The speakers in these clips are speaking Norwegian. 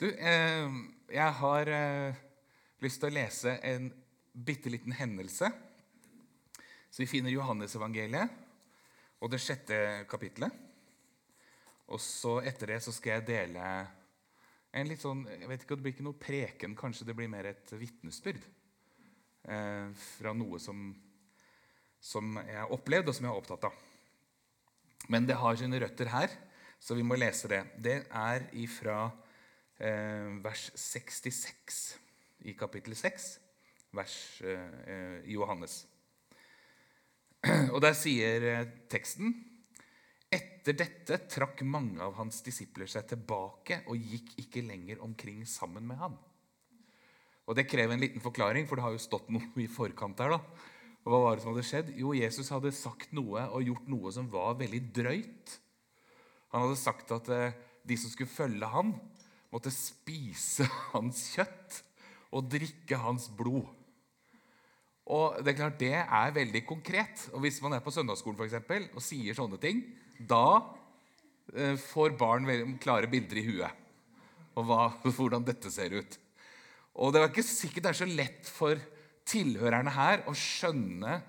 Du, eh, jeg har eh, lyst til å lese en bitte liten hendelse. Så vi finner Johannesevangeliet og det sjette kapittelet. Og så etter det så skal jeg dele en litt sånn Jeg vet ikke det blir ikke noe preken, kanskje det blir mer et vitnesbyrd. Eh, fra noe som, som jeg har opplevd, og som jeg er opptatt av. Men det har sine røtter her, så vi må lese det. Det er ifra vers 66 i kapittel 6, vers eh, i Johannes. Og Der sier eh, teksten etter dette trakk mange av hans disipler seg tilbake og gikk ikke lenger omkring sammen med ham. Og Det krever en liten forklaring, for det har jo stått noe i forkant her. da. Og Hva var det som hadde skjedd? Jo, Jesus hadde sagt noe og gjort noe som var veldig drøyt. Han hadde sagt at de som skulle følge ham, måtte spise hans kjøtt og drikke hans blod. Og Det er klart det er veldig konkret. Og Hvis man er på søndagsskolen for eksempel, og sier sånne ting, da eh, får barn klare bilder i huet og hva, hvordan dette ser ut. Og Det er ikke sikkert det er så lett for tilhørerne her å skjønne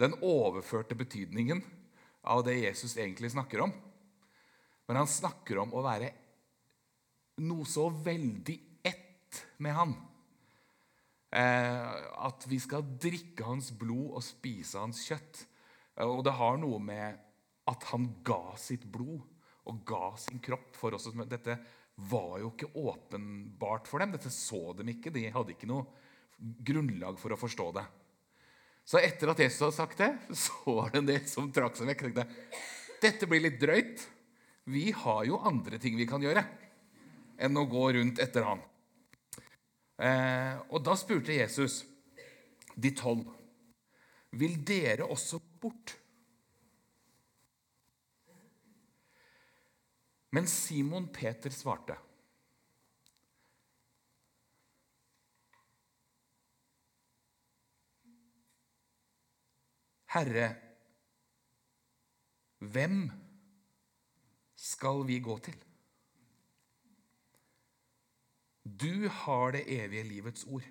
den overførte betydningen av det Jesus egentlig snakker om. Men han snakker om å være noe så veldig ett med han. Eh, at vi skal drikke hans blod og spise hans kjøtt. Eh, og det har noe med at han ga sitt blod og ga sin kropp for oss. Dette var jo ikke åpenbart for dem. Dette så dem ikke. De hadde ikke noe grunnlag for å forstå det. Så etter at Jesus hadde sagt det, så var det en del som trakk seg vekk. Dette blir litt drøyt. Vi har jo andre ting vi kan gjøre enn å gå rundt etter han. Eh, og Da spurte Jesus de tolv vil dere også bort. Men Simon Peter svarte. Herre, hvem skal vi gå til? Du har det evige livets ord.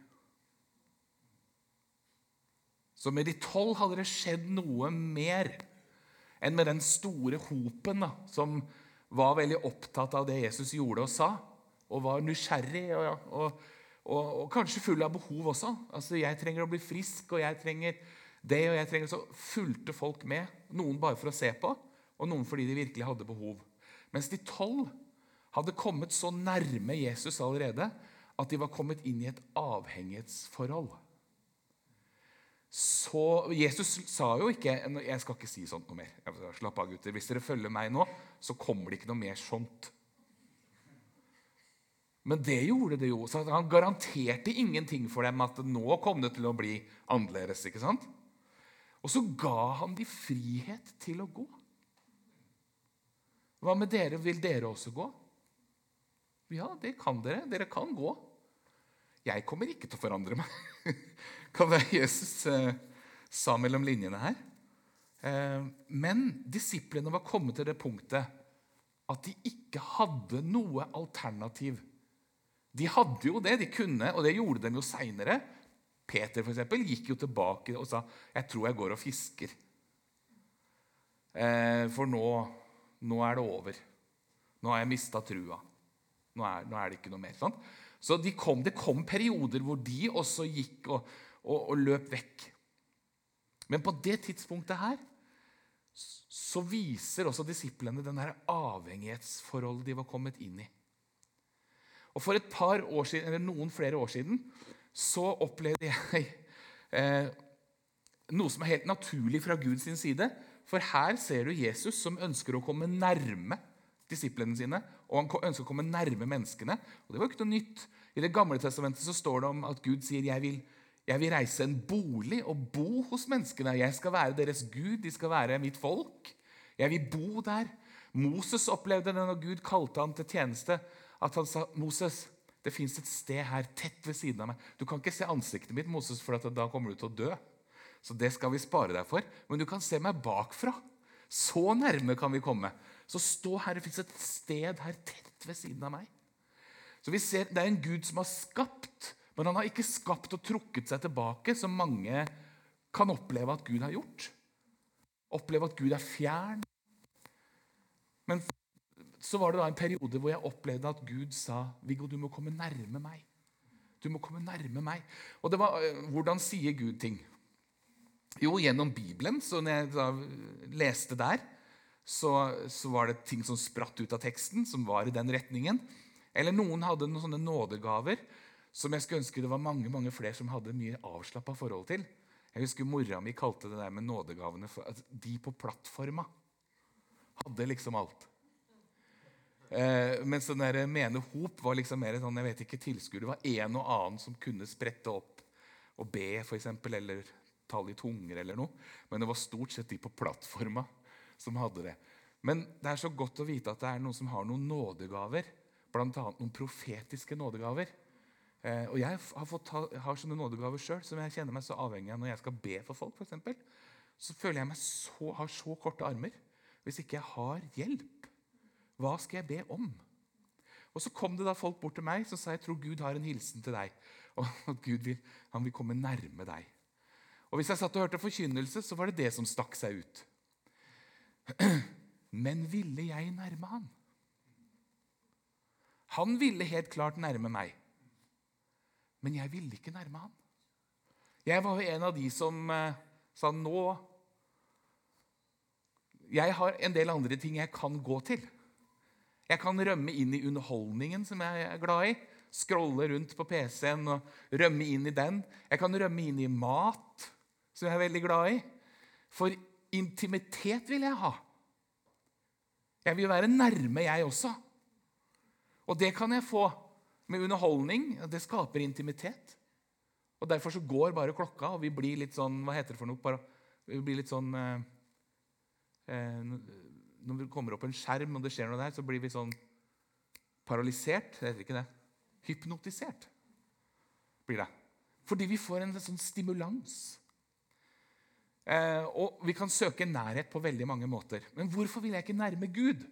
Så med de tolv hadde det skjedd noe mer enn med den store hopen da, som var veldig opptatt av det Jesus gjorde og sa, og var nysgjerrig og, og, og, og kanskje full av behov også. Altså, 'Jeg trenger å bli frisk, og jeg trenger det', og jeg trenger Så fulgte folk med. Noen bare for å se på, og noen fordi de virkelig hadde behov. Mens de tolv hadde kommet så nærme Jesus allerede at de var kommet inn i et avhengighetsforhold. Så Jesus sa jo ikke Jeg skal ikke si sånt noe mer. Slapp av, gutter. Hvis dere følger meg nå, så kommer det ikke noe mer sånt. Men det gjorde det jo. Så Han garanterte ingenting for dem at nå kom det til å bli annerledes. ikke sant? Og så ga han de frihet til å gå. Hva med dere? Vil dere også gå? Ja, det kan dere. Dere kan gå. Jeg kommer ikke til å forandre meg. kan være Jesus eh, sa mellom linjene her. Eh, men disiplene var kommet til det punktet at de ikke hadde noe alternativ. De hadde jo det, de kunne, og det gjorde de jo seinere. Peter for eksempel, gikk jo tilbake og sa 'Jeg tror jeg går og fisker'. Eh, for nå, nå er det over. Nå har jeg mista trua. Nå er, nå er, det ikke noe mer. sånn. Så de kom, det kom perioder hvor de også gikk og, og, og løp vekk. Men på det tidspunktet her så viser også disiplene den avhengighetsforholdet de var kommet inn i. Og For et par år siden, eller noen flere år siden så opplevde jeg eh, noe som er helt naturlig fra Guds side. For her ser du Jesus som ønsker å komme nærme disiplene sine, og han ønsker å komme nærme menneskene. Og Det var ikke noe nytt. I Det gamle testamentet så står det om at Gud sier jeg vil, jeg vil reise en bolig og bo hos menneskene. Jeg skal være deres Gud, de skal være mitt folk. Jeg vil bo der. Moses opplevde det når Gud kalte ham til tjeneste, at han sa Moses, det fins et sted her tett ved siden av meg. Du kan ikke se ansiktet mitt, Moses, for da kommer du til å dø. Så det skal vi spare deg for. Men du kan se meg bakfra. Så nærme kan vi komme. Så stå her, det fins et sted her tett ved siden av meg. Så vi ser Det er en Gud som har skapt, men han har ikke skapt og trukket seg tilbake, som mange kan oppleve at Gud har gjort. Oppleve at Gud er fjern. Men så var det da en periode hvor jeg opplevde at Gud sa Viggo, du må komme nærme meg. Du må komme nærme meg. Og det var, øh, Hvordan sier Gud ting? Jo, gjennom Bibelen. Når jeg da leste der, så, så, var det ting som spratt ut av teksten, som var i den retningen. Eller noen hadde noen sånne nådegaver som jeg skulle ønske det var mange mange flere som hadde mye avslappa forhold til. Jeg husker Mora mi kalte det der med nådegavene for at de på plattforma hadde liksom alt. Eh, mens den der mene hop var liksom mer sånn, jeg vet ikke, tilskuer. Det var en og annen som kunne sprette opp og be, eksempel, eller ta i tunger eller noe. Men det var stort sett de på plattforma som hadde det. Men det er så godt å vite at det er noen som har noen nådegaver. Bl.a. noen profetiske nådegaver. Eh, og jeg har, fått, har sånne nådegaver sjøl som jeg kjenner meg så avhengig av når jeg skal be for folk. For eksempel, så føler jeg meg så, har så korte armer. Hvis ikke jeg har hjelp, hva skal jeg be om? Og Så kom det da folk bort til meg som sa jeg tror Gud har en hilsen til deg. Og at Gud vil, han vil komme nærme deg. Og Hvis jeg satt og hørte forkynnelse, så var det det som stakk seg ut. Men ville jeg nærme han? Han ville helt klart nærme meg. Men jeg ville ikke nærme han. Jeg var jo en av de som eh, sa nå Jeg har en del andre ting jeg kan gå til. Jeg kan rømme inn i underholdningen som jeg er glad i. Scrolle rundt på PC-en og rømme inn i den. Jeg kan rømme inn i mat, som jeg er veldig glad i. For intimitet vil jeg ha. Jeg vil være nærme, jeg også. Og det kan jeg få med underholdning. Det skaper intimitet. Og Derfor så går bare klokka, og vi blir litt sånn Hva heter det for noe? Vi blir litt sånn eh, eh når vi kommer opp en skjerm og det skjer noe der, så blir vi sånn paralysert. Det heter ikke det. Hypnotisert blir det. Fordi vi får en sånn stimulans. Eh, og vi kan søke nærhet på veldig mange måter. Men hvorfor vil jeg ikke nærme Gud?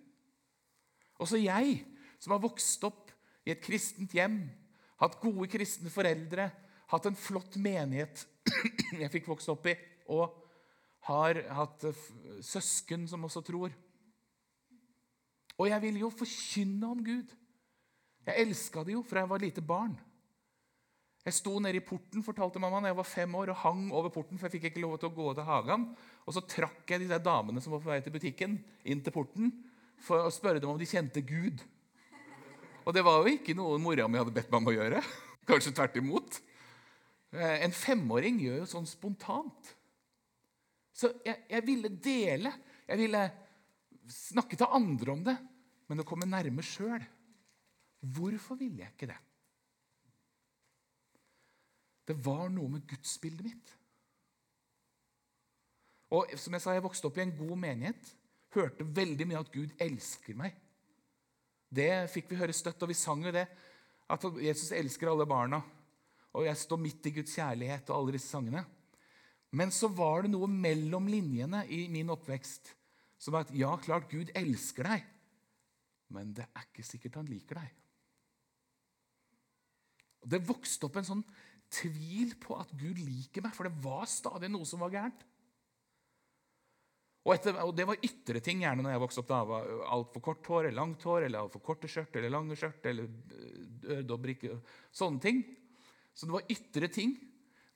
Også jeg, som har vokst opp i et kristent hjem, hatt gode kristne foreldre, hatt en flott menighet jeg fikk vokse opp i, og har hatt eh, søsken som også tror. Og jeg ville jo forkynne om Gud. Jeg elska det jo fra jeg var lite barn. Jeg sto nede i porten fortalte mamma, da jeg var fem år, og hang over porten, for jeg fikk ikke lov til å gå til hagen. Og så trakk jeg de damene som var på vei til butikken, inn til porten for å spørre dem om de kjente Gud. Og det var jo ikke noe mora mi hadde bedt meg om å gjøre. Kanskje tvert imot. Eh, en femåring gjør jo sånn spontant. Så jeg, jeg ville dele. Jeg ville snakke til andre om det, men å komme nærme sjøl. Hvorfor ville jeg ikke det? Det var noe med gudsbildet mitt. Og som Jeg sa, jeg vokste opp i en god menighet. Hørte veldig mye at Gud elsker meg. Det fikk vi høre støtt, og vi sang jo det. At Jesus elsker alle barna. Og jeg står midt i Guds kjærlighet og alle disse sangene. Men så var det noe mellom linjene i min oppvekst som at ja, klart Gud elsker deg, men det er ikke sikkert han liker deg. Og Det vokste opp en sånn tvil på at Gud liker meg, for det var stadig noe som var gærent. Og, etter, og Det var ytre ting gjerne når jeg vokste opp. da, var Altfor kort hår eller langt hår, eller altfor korte skjørt eller lange skjørt, eller øredobber ikke, Sånne ting. Så det var ytre ting.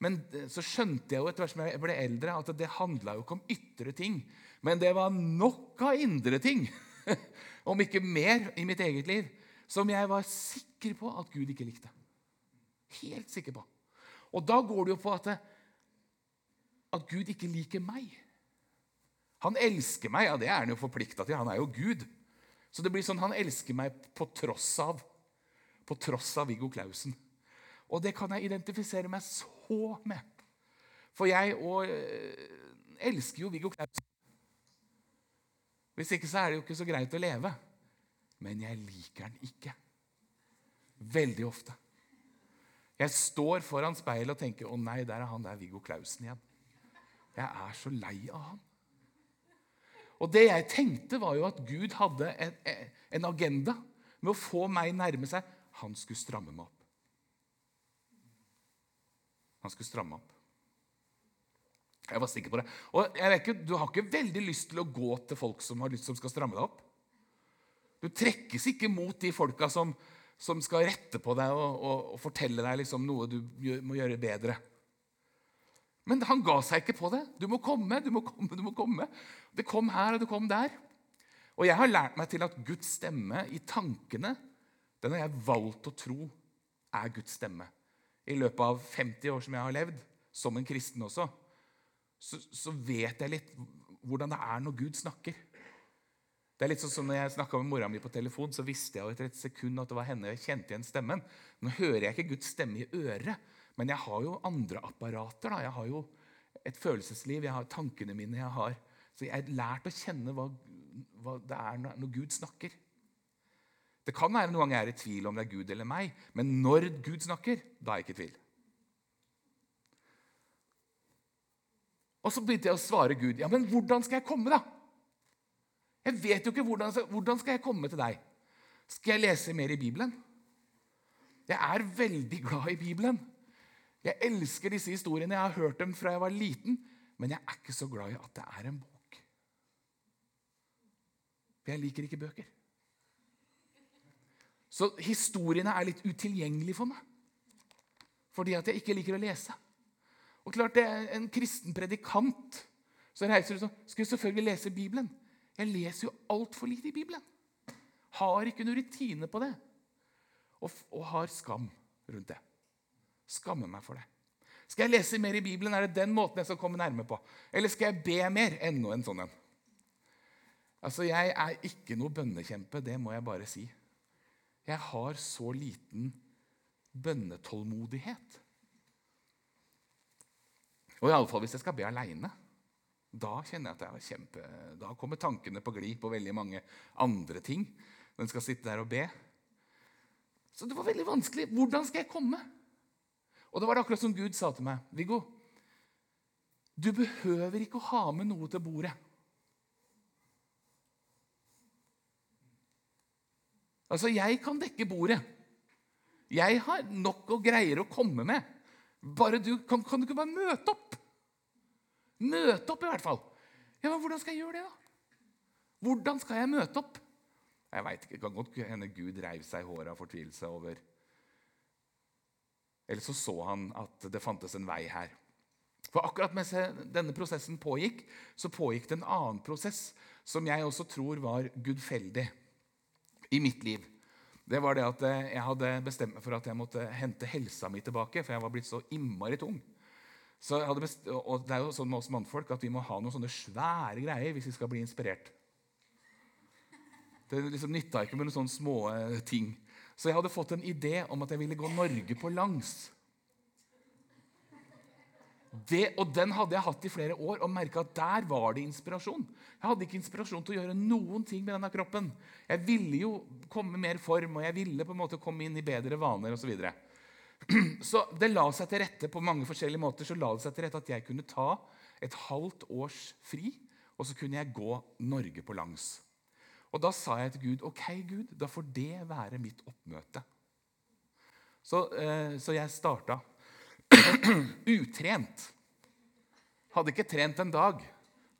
Men så skjønte jeg jo etter hvert som jeg ble eldre, at det handla jo ikke om ytre ting. Men det var nok av indre ting, om ikke mer, i mitt eget liv, som jeg var sikker på at Gud ikke likte. Helt sikker på. Og da går det jo på at, at Gud ikke liker meg. Han elsker meg, ja, det er han jo forplikta til. Han er jo Gud. Så det blir sånn han elsker meg på tross av på tross av Viggo Klausen. Og det kan jeg identifisere meg så med. For jeg og, øh, elsker jo Viggo Klausen. Hvis ikke så er det jo ikke så greit å leve. Men jeg liker den ikke. Veldig ofte. Jeg står foran speilet og tenker 'Å nei, der er han der Viggo Klausen igjen'. Jeg er så lei av han. Og det jeg tenkte, var jo at Gud hadde en, en agenda med å få meg nærme seg. han skulle stramme meg opp. Han skulle stramme opp. Jeg var sikker på det. Og jeg vet ikke, Du har ikke veldig lyst til å gå til folk som har lyst som skal stramme deg opp. Du trekkes ikke mot de folka som, som skal rette på deg og, og, og fortelle deg liksom noe du må gjøre bedre. Men han ga seg ikke på det. Du må komme, du må komme, du må komme. Det kom her, og det kom der. Og jeg har lært meg til at Guds stemme i tankene den har jeg valgt å tro er Guds stemme. I løpet av 50 år som jeg har levd, som en kristen også, så, så vet jeg litt hvordan det er når Gud snakker. Det er litt sånn som når jeg snakka med mora mi på telefon, så visste jeg etter et sekund at det var henne. Jeg kjente igjen stemmen. Nå hører jeg ikke Guds stemme i øret, men jeg har jo andre apparater. da. Jeg har jo et følelsesliv, jeg har tankene mine. jeg har... Så jeg har lært å kjenne hva, hva det er når Gud snakker. Det kan være noen ganger jeg er i tvil om det er Gud eller meg, men når Gud snakker, da er jeg ikke i tvil. Og så begynte jeg å svare Gud. Ja, men hvordan skal jeg komme, da? Jeg vet jo ikke hvordan, hvordan skal jeg komme til deg. Skal jeg lese mer i Bibelen? Jeg er veldig glad i Bibelen. Jeg elsker disse historiene. Jeg har hørt dem fra jeg var liten. Men jeg er ikke så glad i at det er en bok. For jeg liker ikke bøker. Så historiene er litt utilgjengelige for meg. Fordi at jeg ikke liker å lese. Og klart, det er En kristen predikant så reiser du sånn Skal selvfølgelig lese Bibelen. Jeg leser jo altfor lite i Bibelen. Har ikke noe rutine på det. Og, og, har skam rundt det. Skammer meg for det. Skal jeg lese mer i Bibelen, er det den måten jeg skal komme nærme på? Eller skal jeg be mer? Enda en sånn en. Altså, Jeg er ikke noe bønnekjempe, det må jeg bare si. Jeg har så liten bønnetålmodighet. Og iallfall hvis jeg skal be aleine. Da kjenner jeg at jeg er kjempe, da kommer tankene på glid på veldig mange andre ting. Når en skal sitte der og be. Så det var veldig vanskelig. Hvordan skal jeg komme? Og det var akkurat som Gud sa til meg. Viggo, du behøver ikke å ha med noe til bordet. Altså, jeg kan dekke bordet. Jeg har nok og greier å komme med. Bare du, kan, kan du ikke bare møte opp? Møte opp, i hvert fall. Ja, men Hvordan skal jeg gjøre det, da? Hvordan skal jeg møte opp? Jeg vet ikke, Det kan godt hende Gud reiv seg i håret av fortvilelse over Eller så så han at det fantes en vei her. For akkurat mens denne prosessen pågikk, så pågikk det en annen prosess som jeg også tror var gudfeldig i mitt liv. Det var det at jeg hadde bestemt meg for at jeg måtte hente helsa mi tilbake, for jeg var blitt så innmari tung. Så og Det er jo sånn med oss mannfolk at vi må ha noen sånne svære greier hvis vi skal bli inspirert. Det liksom nytta ikke med noen sånne små eh, ting. Så jeg hadde fått en idé om at jeg ville gå Norge på langs. Det, og Den hadde jeg hatt i flere år og merka at der var det inspirasjon. Jeg hadde ikke inspirasjon til å gjøre noen ting med denne kroppen. Jeg ville jo komme mer form, og jeg ville på en måte komme inn i bedre vaner osv. Så det la seg til rette på mange forskjellige måter så la det seg til rette at jeg kunne ta et halvt års fri, og så kunne jeg gå Norge på langs. Og da sa jeg til Gud ok, Gud, da får det være mitt oppmøte. Så, eh, så jeg starta utrent. Hadde ikke trent en dag.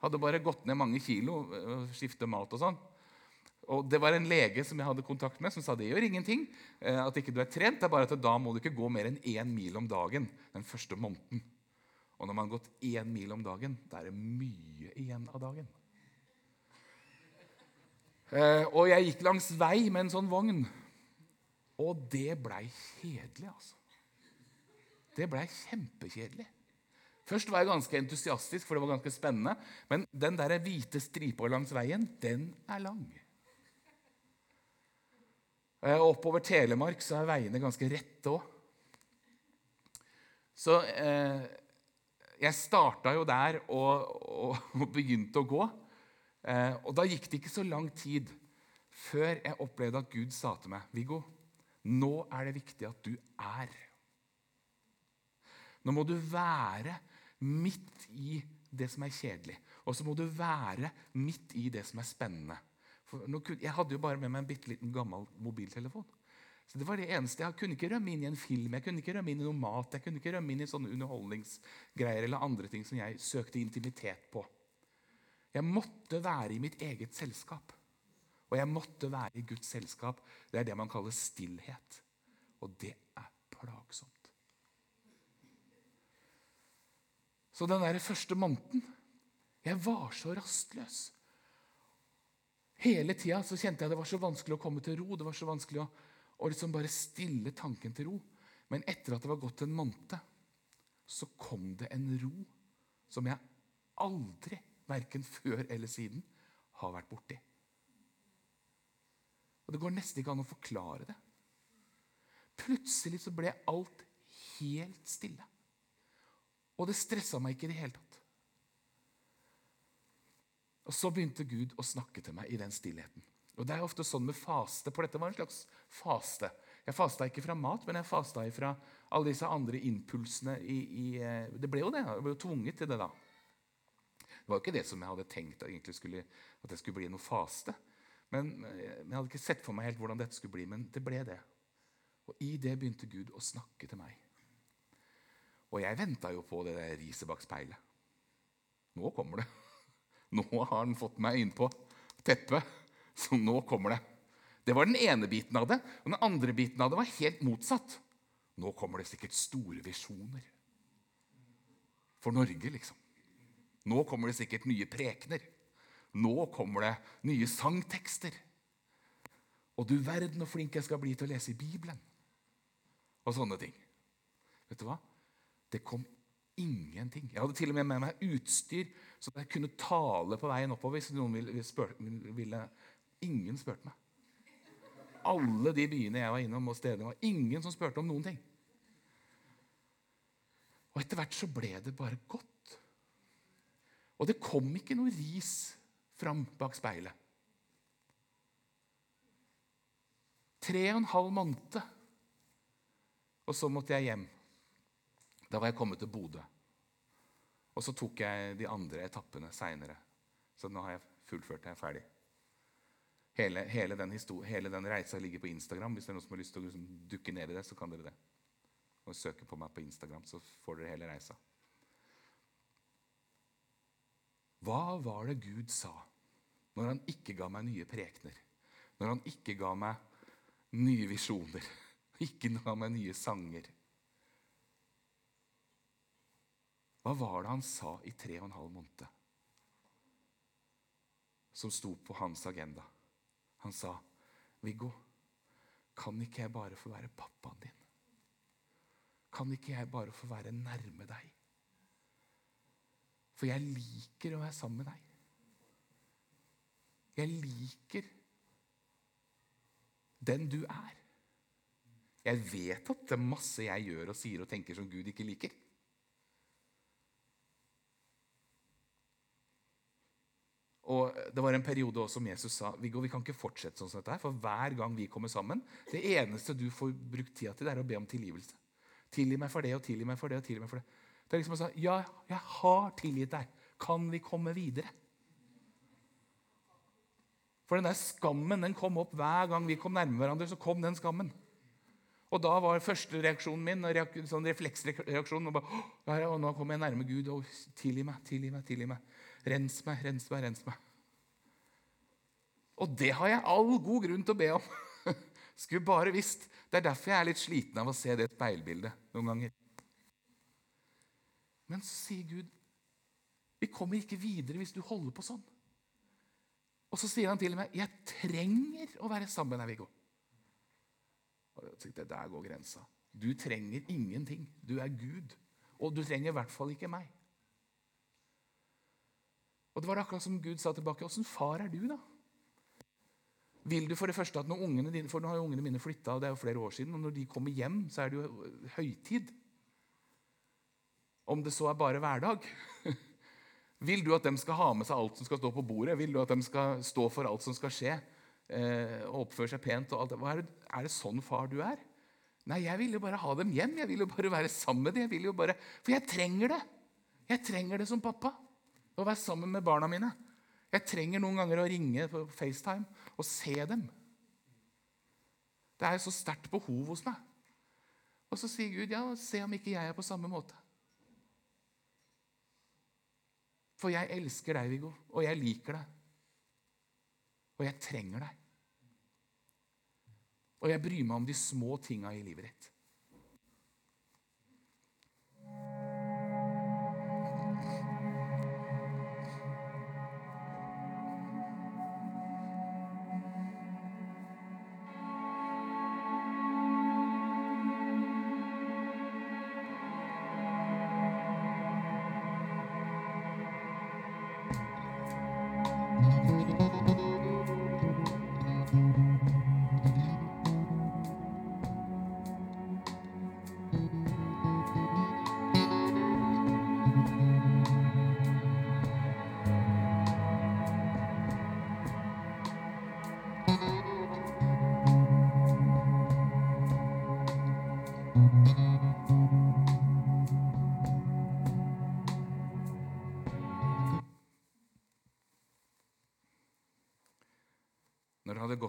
Hadde bare gått ned mange kilo eh, skifte mat og sånn. Og Det var en lege som jeg hadde kontakt med, som sa det gjør ingenting. Eh, at ikke du er trent, det er bare at da må du ikke gå mer enn én mil om dagen den første måneden. Og når man har gått én mil om dagen, da er det mye igjen av dagen. Eh, og jeg gikk langs vei med en sånn vogn, og det blei kjedelig, altså. Det blei kjempekjedelig. Først var jeg ganske entusiastisk, for det var ganske spennende. Men den der hvite stripa langs veien, den er lang. Eh, oppover Telemark så er veiene ganske rette òg. Så eh, jeg starta jo der og, og, og begynte å gå. Eh, og da gikk det ikke så lang tid før jeg opplevde at Gud sa til meg, 'Viggo, nå er det viktig at du er.' Nå må du være midt i det som er kjedelig. Og så må du være midt i det som er spennende. Jeg hadde jo bare med meg en bitte liten gammel mobiltelefon. Så det var det eneste. Jeg kunne ikke rømme inn i en film, jeg kunne ikke rømme inn i noe mat, jeg kunne ikke rømme inn i sånne underholdningsgreier eller andre ting som jeg søkte intimitet på. Jeg måtte være i mitt eget selskap. Og jeg måtte være i Guds selskap. Det er det man kaller stillhet. Og det er plagsomt. Så den der første måneden Jeg var så rastløs. Hele tida kjente jeg det var så vanskelig å komme til ro. Det var så vanskelig å, å liksom bare stille tanken til ro. Men etter at det var gått en måned, så kom det en ro som jeg aldri, verken før eller siden, har vært borti. Og Det går nesten ikke an å forklare det. Plutselig så ble alt helt stille. Og det stressa meg ikke i det hele tatt. Og Så begynte Gud å snakke til meg i den stillheten. Og Det er ofte sånn med faste, for dette var en slags faste. Jeg fasta ikke fra mat, men jeg fasta fra alle disse andre impulsene. I, i, eh, det ble jo det. Jeg ble jo tvunget til det da. Det var jo ikke det som jeg hadde tenkt at, skulle, at det skulle bli noe faste. Men eh, Jeg hadde ikke sett for meg helt hvordan dette skulle bli, men det ble det. Og I det begynte Gud å snakke til meg. Og jeg venta jo på det der riset bak speilet. Nå kommer det. Nå har han fått meg innpå teppet, så nå kommer det. Det var den ene biten av det. Og den andre biten av det var helt motsatt. Nå kommer det sikkert store visjoner. For Norge, liksom. Nå kommer det sikkert nye prekener. Nå kommer det nye sangtekster. Og du verden hvor flink jeg skal bli til å lese i Bibelen. Og sånne ting. Vet du hva? Det kom ingenting. Jeg hadde til og med med meg utstyr så jeg kunne tale på veien oppover hvis noen ville, spør, ville. Ingen spurte meg. Alle de byene jeg var innom, og stedene, var ingen som spurte om noen ting. Og etter hvert så ble det bare godt. Og det kom ikke noe ris fram bak speilet. Tre og en halv måned. Og så måtte jeg hjem. Da var jeg kommet til Bodø. Og så tok jeg de andre etappene seinere. Så nå har jeg fullført. Jeg er ferdig. Hele, hele, den hele, den reisa ligger på Instagram. Hvis det er noen som har lyst til å liksom dukke ned i det, så kan dere det. Og søke på meg på Instagram, så får dere hele reisa. Hva var det Gud sa når han ikke ga meg nye prekener? Når han ikke ga meg nye visjoner? Ikke ga meg nye sanger? Hva var det han sa i tre og en halv måned? Som sto på hans agenda. Han sa, 'Viggo, kan ikke jeg bare få være pappaen din?' Kan ikke jeg bare få være nærme deg? For jeg liker å være sammen med deg. Jeg liker den du er. Jeg vet at det er masse jeg gjør og sier og tenker som Gud ikke liker. Og Det var en periode også som Jesus sa Viggo, vi kan ikke fortsette sånn som dette. her, For hver gang vi kommer sammen, det eneste du får brukt tida til, det er å be om tilgivelse. Tilgi meg for det og tilgi meg for det. og tilgi meg for Det Det er liksom å si, Ja, jeg har tilgitt deg. Kan vi komme videre? For den der skammen den kom opp hver gang vi kom nærme hverandre. så kom den skammen. Og da var første reaksjonen min reak sånn refleksreaksjon og bare, Nå kommer jeg nærme Gud. og Tilgi meg, tilgi meg, tilgi meg. Rens meg, rens meg, rens meg. Og det har jeg all god grunn til å be om. Skulle bare visst. Det er derfor jeg er litt sliten av å se det speilbildet noen ganger. Men så sier Gud, vi kommer ikke videre hvis du holder på sånn. Og så sier han til meg, 'Jeg trenger å være sammen med deg, Viggo'. Der går grensa. Du trenger ingenting. Du er Gud. Og du trenger i hvert fall ikke meg. Og det var akkurat som Gud sa tilbake. Åssen far er du, da? Vil du for det første at når ungene dine, For nå har jo ungene mine flytta, og det er jo flere år siden, og når de kommer hjem, så er det jo høytid. Om det så er bare hverdag. Vil du at de skal ha med seg alt som skal stå på bordet? Vil du at de skal stå for alt som skal skje? Eh, og oppføre seg pent? og alt det? Er, det, er det sånn far du er? Nei, jeg vil jo bare ha dem hjem. Jeg vil jo bare være sammen med dem. Jeg vil jo bare, for jeg trenger det. Jeg trenger det som pappa å være sammen med barna mine. Jeg trenger noen ganger å ringe på FaceTime og se dem. Det er så sterkt behov hos meg. Og så sier Gud, ja, se om ikke jeg er på samme måte. For jeg elsker deg, Viggo, og jeg liker deg. Og jeg trenger deg. Og jeg bryr meg om de små tinga i livet ditt.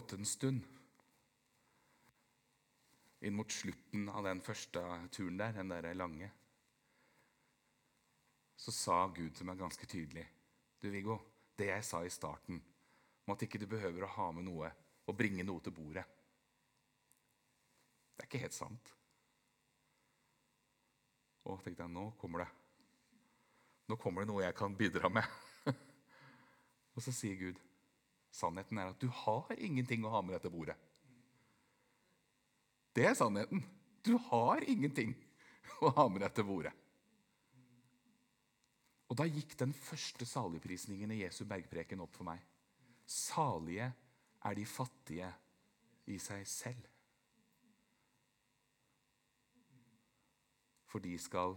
Gått en stund, inn mot slutten av den første turen der, den der lange, så sa Gud til meg ganske tydelig Du, Viggo, det jeg sa i starten om at ikke du behøver å ha med noe og bringe noe til bordet Det er ikke helt sant. Og tenkte jeg, nå kommer det. Nå kommer det noe jeg kan bidra med. og så sier Gud Sannheten er at du har ingenting å ha med dette bordet. Det er sannheten. Du har ingenting å ha med dette bordet. Og da gikk den første saligprisningen i Jesu bergpreken opp for meg. Salige er de fattige i seg selv. For de skal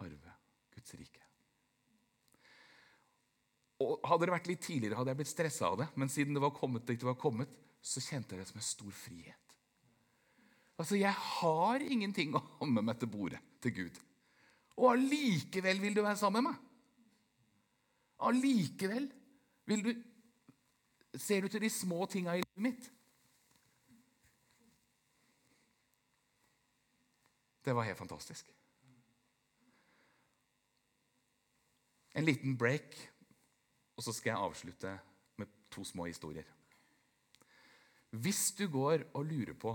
arve Guds rike. Og Hadde det vært litt tidligere, hadde jeg blitt stressa av det. Men siden det var kommet det var kommet, så kjente jeg det som en stor frihet. Altså, Jeg har ingenting å ha med meg til bordet til Gud. Og allikevel vil du være sammen med meg. Allikevel vil du Ser du til de små tinga i livet mitt? Det var helt fantastisk. En liten break og så skal jeg avslutte med to små historier. Hvis du går og lurer på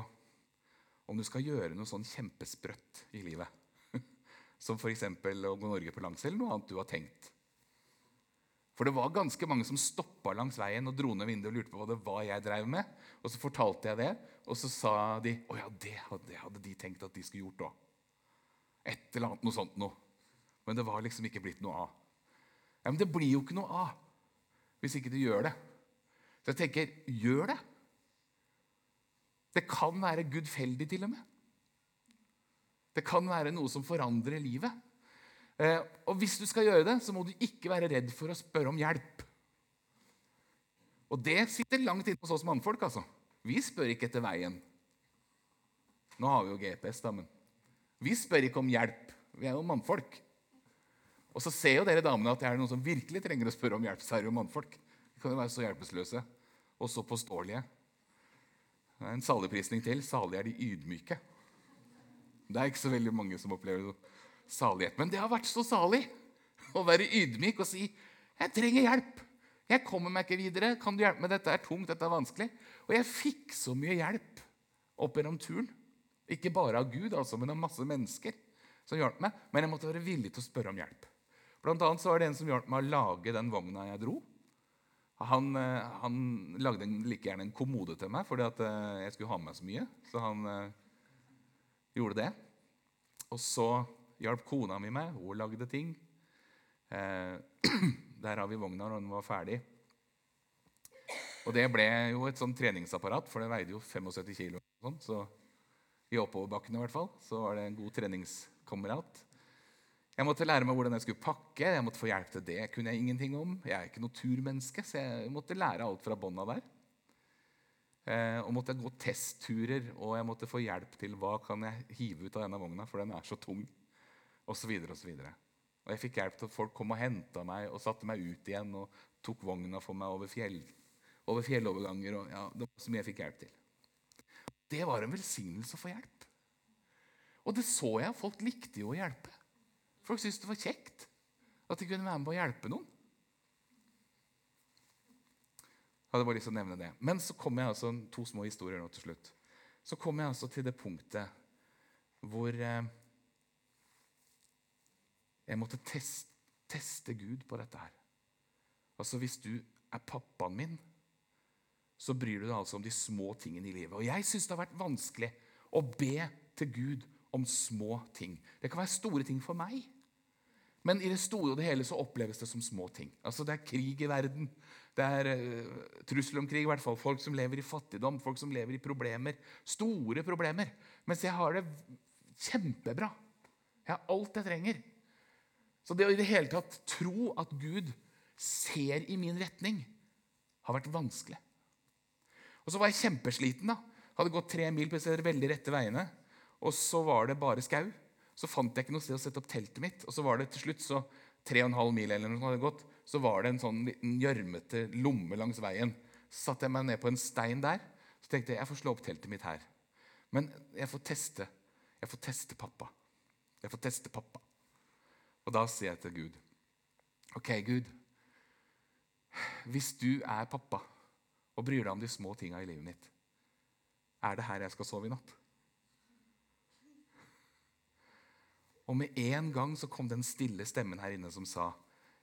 om du skal gjøre noe sånn kjempesprøtt i livet, som f.eks. å gå Norge på langs eller noe annet du har tenkt For det var ganske mange som stoppa langs veien og dro ned vinduet og lurte på hva det var jeg drev med. Og så fortalte jeg det, og så sa de å ja, det hadde, hadde de tenkt at de skulle gjort òg. Et eller annet noe sånt noe. Men det var liksom ikke blitt noe av. Ja, Men det blir jo ikke noe av hvis ikke du gjør det. Så jeg tenker gjør det. Det kan være gudfeldig, til og med. Det kan være noe som forandrer livet. Eh, og hvis du skal gjøre det, så må du ikke være redd for å spørre om hjelp. Og det sitter langt inne hos oss mannfolk. altså. Vi spør ikke etter veien. Nå har vi jo GPS, da, men vi spør ikke om hjelp. Vi er jo mannfolk. Og så ser jo dere damene at det er noen som virkelig trenger å spørre om hjelp. Særlig om mannfolk. De kan jo være så hjelpeløse og så påståelige. Det er en saligprisning til. Salige er de ydmyke. Det er ikke så veldig mange som opplever salighet. Men det har vært så salig å være ydmyk og si 'Jeg trenger hjelp. Jeg kommer meg ikke videre. Kan du hjelpe meg? Dette er tungt. Dette er vanskelig.' Og jeg fikk så mye hjelp opp gjennom turen. Ikke bare av Gud, altså, men av masse mennesker som hjalp meg. Men jeg måtte være villig til å spørre om hjelp. Blant annet så var det en som hjalp meg å lage den vogna jeg dro. Han, eh, han lagde like gjerne en kommode til meg fordi at eh, jeg skulle ha med meg så mye. Så han uh, gjorde det. Og så hjalp kona mi meg. Hun lagde ting. Eh, der har vi vogna når den var ferdig. Og det ble jo et sånn treningsapparat, for det veide jo 75 kg. Så i oppoverbakkene i hvert fall, så var det en god treningskamerat. Jeg måtte lære meg hvordan jeg skulle pakke. Jeg måtte få hjelp til det. kunne jeg ingenting om. Jeg er ikke noe turmenneske, så jeg måtte lære alt fra bånda der. Eh, og måtte gå testturer, og jeg måtte få hjelp til hva kan jeg hive ut av denne vogna, for den er så tung. Og så videre, og så videre. Og jeg fikk hjelp til at folk kom og henta meg og satte meg ut igjen og tok vogna for meg over fjell over fjelloverganger. og ja, Det var så mye jeg fikk hjelp til. Det var en velsignelse å få hjelp. Og det så jeg. Folk likte jo å hjelpe. Folk syntes det var kjekt at de kunne være med på å hjelpe noen. Jeg hadde bare lyst til å nevne det. Men så kom jeg altså, to små historier nå til slutt. Så kom jeg altså til det punktet hvor eh, jeg måtte teste, teste Gud på dette her. Altså Hvis du er pappaen min, så bryr du deg altså om de små tingene i livet. Og jeg syns det har vært vanskelig å be til Gud om små ting. Det kan være store ting for meg, men i det store og det hele så oppleves det som små ting. Altså Det er krig i verden. Det er uh, trussel om krig, i hvert fall. Folk som lever i fattigdom, folk som lever i problemer. Store problemer. Mens jeg har det kjempebra. Jeg har alt jeg trenger. Så det å i det hele tatt tro at Gud ser i min retning, har vært vanskelig. Og så var jeg kjempesliten. da. Hadde gått tre mil på disse veldig rette veiene. Og så var det bare skau. Så fant jeg ikke noe sted å sette opp teltet mitt. Og så var det til slutt så tre og en halv mil eller noe som hadde gått, så var det en sånn liten gjørmete lomme langs veien. Så satte jeg meg ned på en stein der. Så tenkte jeg jeg får slå opp teltet mitt her. Men jeg får teste. Jeg får teste pappa. Jeg får teste pappa. Og da sier jeg til Gud OK, Gud. Hvis du er pappa og bryr deg om de små tinga i livet mitt, er det her jeg skal sove i natt? Og med en gang så kom den stille stemmen her inne som sa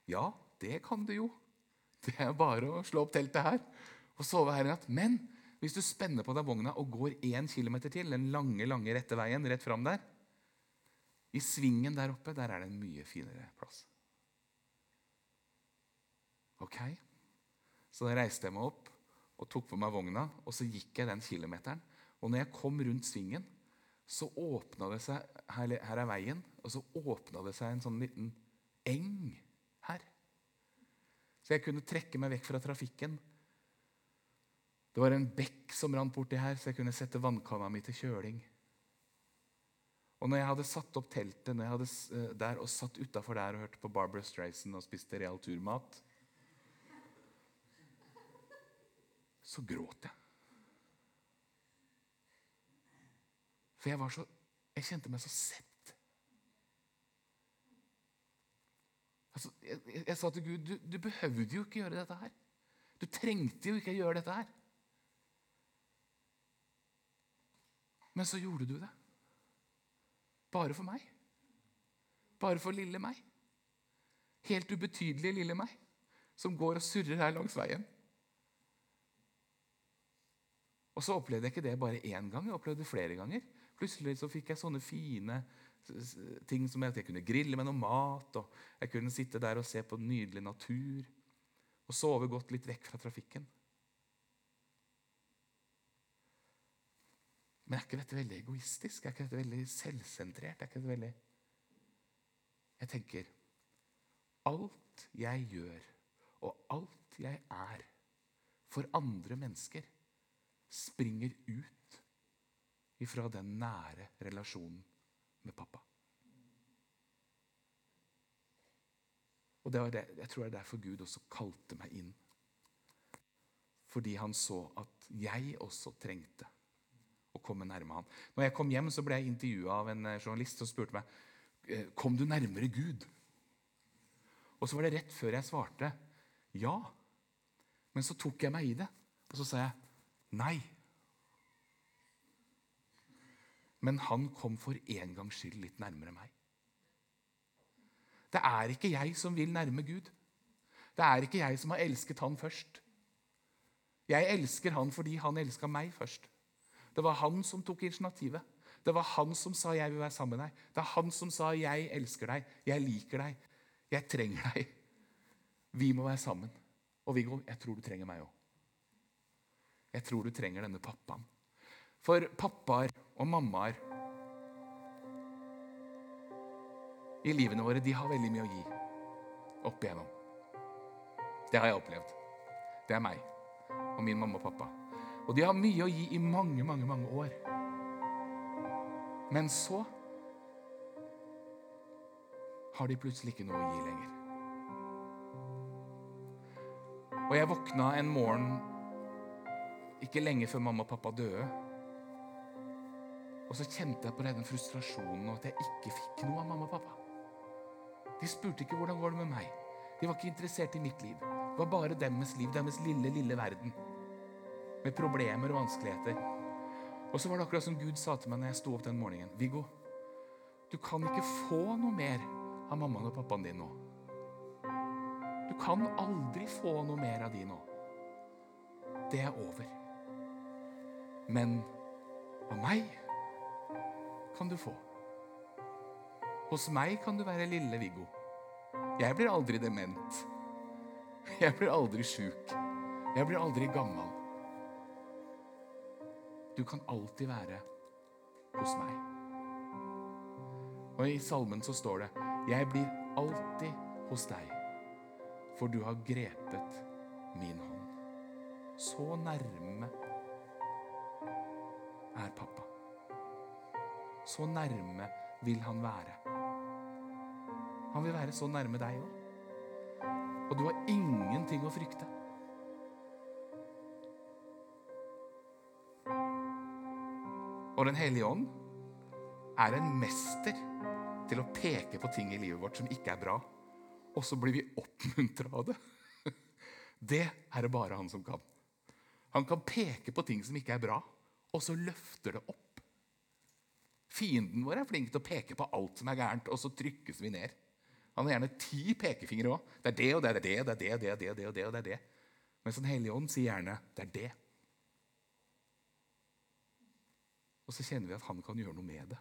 ja, det kan du jo. Det er bare å slå opp teltet her og sove her i natt. Men hvis du spenner på deg vogna og går én kilometer til, den lange, lange rette veien rett fram der I svingen der oppe, der er det en mye finere plass. Ok? Så da reiste jeg meg opp og tok på meg vogna, og så gikk jeg den kilometeren. Og når jeg kom rundt svingen, så åpna det seg her, her er veien, og så åpna det seg en sånn liten eng her. Så jeg kunne trekke meg vekk fra trafikken. Det var en bekk som rant borti her, så jeg kunne sette vannkanna mi til kjøling. Og når jeg hadde satt opp teltet når jeg hadde, eh, der og satt utafor der og hørte på Barbara Strayson og spiste real turmat, så gråt jeg. For jeg, så, jeg kjente meg så sett. Altså, jeg, jeg, sa til Gud du, du behøvde jo ikke gjøre dette her. Du trengte jo ikke gjøre dette her. Men så gjorde du det. Bare for meg. Bare for lille meg. Helt ubetydelige lille meg, som går og surrer her langs veien. Og så opplevde jeg ikke det bare én gang, jeg opplevde det flere ganger. Plutselig så fikk jeg sånne fine ting som at jeg kunne grille med noe mat, og jeg kunne sitte der og se på nydelig natur og sove godt litt vekk fra trafikken. Men er ikke dette veldig egoistisk? Er ikke dette veldig selvsentrert? Er ikke dette veldig Jeg tenker alt jeg gjør, og alt jeg er for andre mennesker, springer ut ifra den nære relasjonen med pappa. Og det det, Jeg tror det er derfor Gud også kalte meg inn. Fordi han så at jeg også trengte å komme nærme han. Når jeg kom hjem, så ble jeg intervjua av en eh, journalist som spurte meg eh, kom du nærmere Gud. Og så var det rett før jeg svarte ja. Men så tok jeg meg i det, og så sa jeg nei. Men han kom for en gangs skyld litt nærmere meg. Det er ikke jeg som vil nærme Gud. Det er ikke jeg som har elsket han først. Jeg elsker han fordi han elska meg først. Det var han som tok initiativet. Det var han som sa 'jeg vil være sammen med deg'. Det er han som sa 'jeg elsker deg', 'jeg liker deg', 'jeg trenger deg'. Vi må være sammen. Og Viggo, jeg tror du trenger meg òg. Jeg tror du trenger denne pappaen. For pappaer og mammaer i livene våre de har veldig mye å gi opp igjennom. Det har jeg opplevd. Det er meg og min mamma og pappa. Og de har mye å gi i mange, mange, mange år. Men så har de plutselig ikke noe å gi lenger. Og jeg våkna en morgen ikke lenge før mamma og pappa døde. Og så kjente jeg på den frustrasjonen og at jeg ikke fikk noe av mamma og pappa. De spurte ikke hvordan går det med meg. De var ikke interessert i mitt liv. Det var bare deres liv, deres lille, lille verden. Med problemer og vanskeligheter. Og så var det akkurat som Gud sa til meg når jeg sto opp den morgenen. Viggo, du kan ikke få noe mer av mammaen og pappaen din nå. Du kan aldri få noe mer av de nå. Det er over. Men av meg kan du få. Hos meg kan du være lille Viggo. Jeg blir aldri dement. Jeg blir aldri sjuk. Jeg blir aldri gammel. Du kan alltid være hos meg. Og i salmen så står det Jeg blir alltid hos deg, for du har grepet min hånd. Så nærme er pappa. Så nærme vil han være. Han vil være så nærme deg òg. Og du har ingenting å frykte. Og Den hellige ånd er en mester til å peke på ting i livet vårt som ikke er bra. Og så blir vi oppmuntra av det. Det er det bare han som kan. Han kan peke på ting som ikke er bra, og så løfter det opp. Fienden vår er flink til å peke på alt som er gærent, og så trykkes vi ned. Han har gjerne ti pekefingre òg. Det er det og det, det er det, det er det, det er det, og det og det er det. Mens Den hellige ånd sier gjerne 'det er det'. Og så kjenner vi at han kan gjøre noe med det.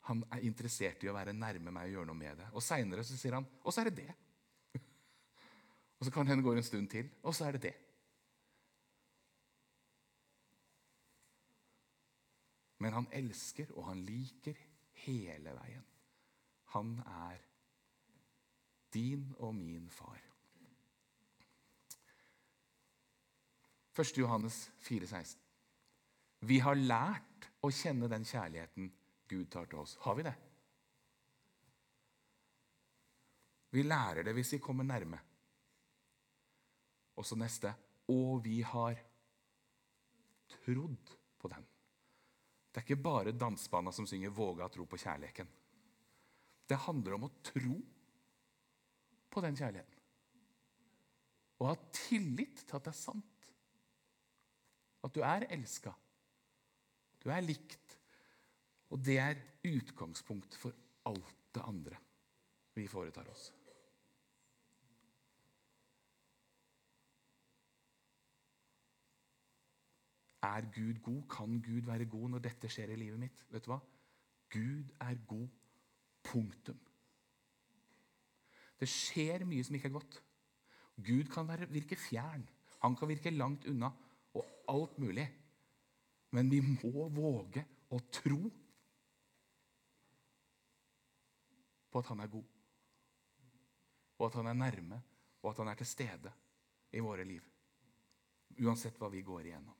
Han er interessert i å være nærme meg og gjøre noe med det. Og seinere sier han 'og så er det det'. Og så kan hende går en stund til, og så er det det. Men han elsker, og han liker hele veien. Han er din og min far. 1. Johannes 4,16. Vi har lært å kjenne den kjærligheten Gud tar til oss. Har vi det? Vi lærer det hvis vi kommer nærme. Og så neste og vi har trodd på den. Det er ikke bare dansebanda som synger 'Våga tro på kjærligheten'. Det handler om å tro på den kjærligheten. Og ha tillit til at det er sant. At du er elska. Du er likt. Og det er utgangspunkt for alt det andre vi foretar oss. Er Gud god? Kan Gud være god når dette skjer i livet mitt? Vet du hva? Gud er god. Punktum. Det skjer mye som ikke er godt. Gud kan være, virke fjern. Han kan virke langt unna og alt mulig. Men vi må våge å tro på at han er god. Og at han er nærme, og at han er til stede i våre liv. Uansett hva vi går igjennom.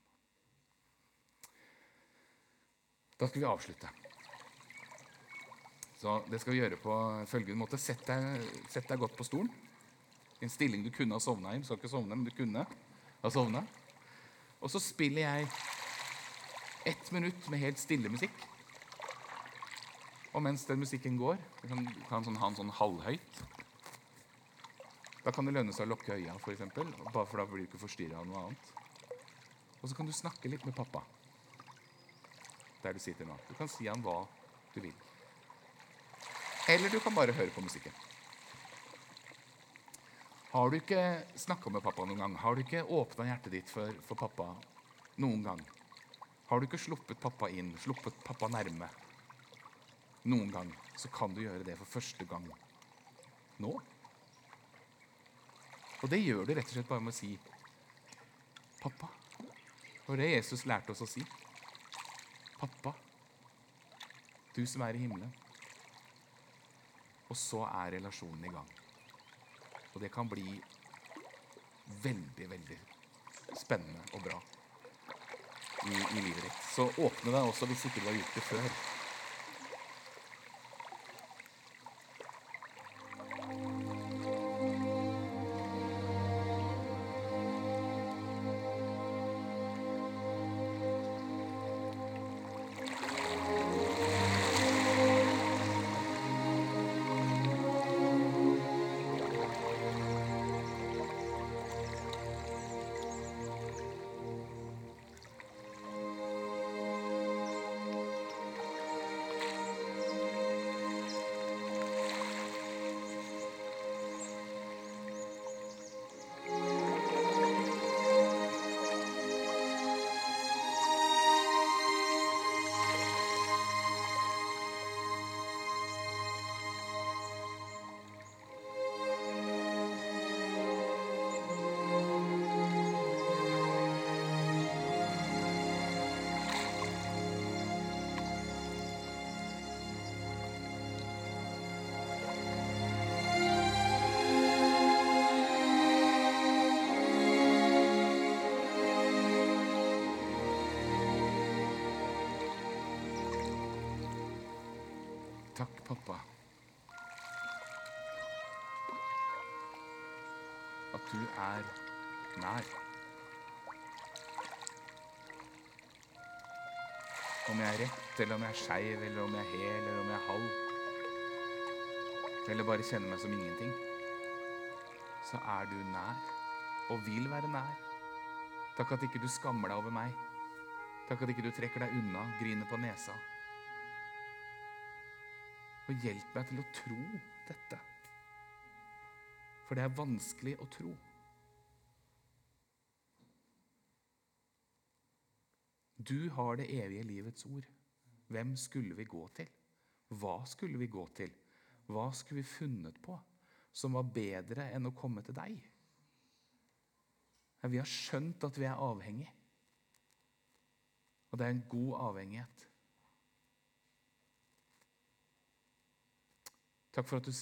Da skal vi avslutte. Så det skal vi gjøre på følgende måte. Sett deg, sett deg godt på stolen. I en stilling du kunne ha sovna i. Du skal ikke sovne, men du kunne ha sovna. Og så spiller jeg ett minutt med helt stille musikk. Og mens den musikken går, du kan, kan sånn, ha den sånn halvhøyt Da kan det lønne seg å lukke øya, for eksempel, bare for da blir du ikke forstyrra av noe annet. Og så kan du snakke litt med pappa der du sitter nå. Du kan si han hva du vil. Eller du kan bare høre på musikken. Har du ikke snakka med pappa noen gang? Har du ikke åpna hjertet ditt for, for, pappa noen gang? Har du ikke sluppet pappa inn, sluppet pappa nærme noen gang, så kan du gjøre det for første gang nå. Og det gjør du rett og slett bare med å si 'Pappa'. Det var det Jesus lærte oss å si. Pappa, du som er i himmelen. Og så er relasjonen i gang. Og det kan bli veldig, veldig spennende og bra i, i livet ditt. Så åpne deg også hvis ikke du har gjort det før. At du er nær. Om jeg er rett, eller om jeg er skeiv, eller om jeg er hel, eller om jeg er halv. Eller bare kjenner meg som ingenting. Så er du nær, og vil være nær. Takk at ikke du skammer deg over meg. Takk at ikke du trekker deg unna, griner på nesa. Og hjelp meg til å tro dette. For det er vanskelig å tro. Du har det evige livets ord. Hvem skulle vi gå til? Hva skulle vi gå til? Hva skulle vi funnet på som var bedre enn å komme til deg? Vi har skjønt at vi er avhengig. Og det er en god avhengighet. Takk for at du,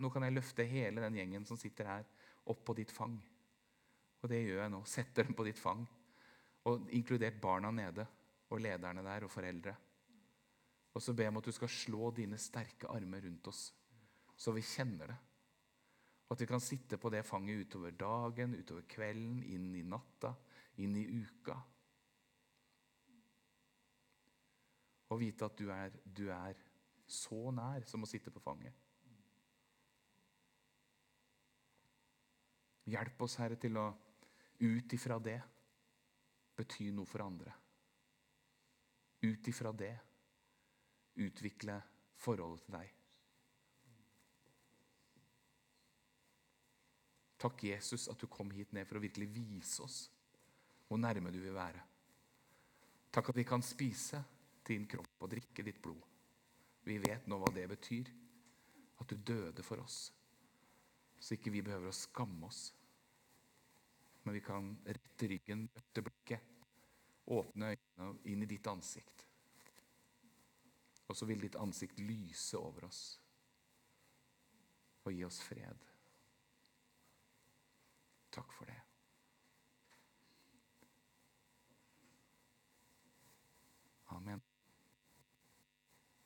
Nå kan jeg løfte hele den gjengen som sitter her, opp på ditt fang. Og det gjør jeg nå. Setter dem på ditt fang. Og inkludert barna nede, og lederne der, og foreldre. Og så ber jeg om at du skal slå dine sterke armer rundt oss, så vi kjenner det. Og at vi kan sitte på det fanget utover dagen, utover kvelden, inn i natta, inn i uka. Og vite at du er, du er så nær som å sitte på fanget. Hjelp oss, Herre, til å ut ifra det bety noe for andre. Ut ifra det utvikle forholdet til deg. Takk, Jesus, at du kom hit ned for å virkelig vise oss hvor nærme du vil være. Takk at vi kan spise din kropp og drikke ditt blod. Vi vet nå hva det betyr. At du døde for oss så ikke vi behøver å skamme oss. Men vi kan rette ryggen, møte blikket, åpne øynene inn i ditt ansikt. Og så vil ditt ansikt lyse over oss og gi oss fred. Takk for det. Amen.